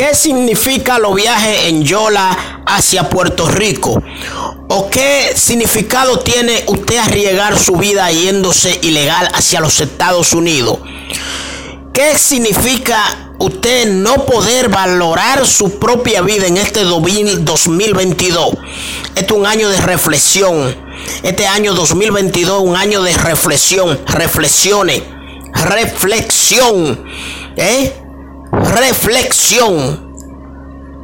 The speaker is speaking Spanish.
¿Qué significa los viajes en Yola hacia Puerto Rico? ¿O qué significado tiene usted arriesgar su vida yéndose ilegal hacia los Estados Unidos? ¿Qué significa usted no poder valorar su propia vida en este 2022? Este es un año de reflexión. Este año 2022 un año de reflexión. Reflexiones. Reflexión. ¿Eh? Reflexión.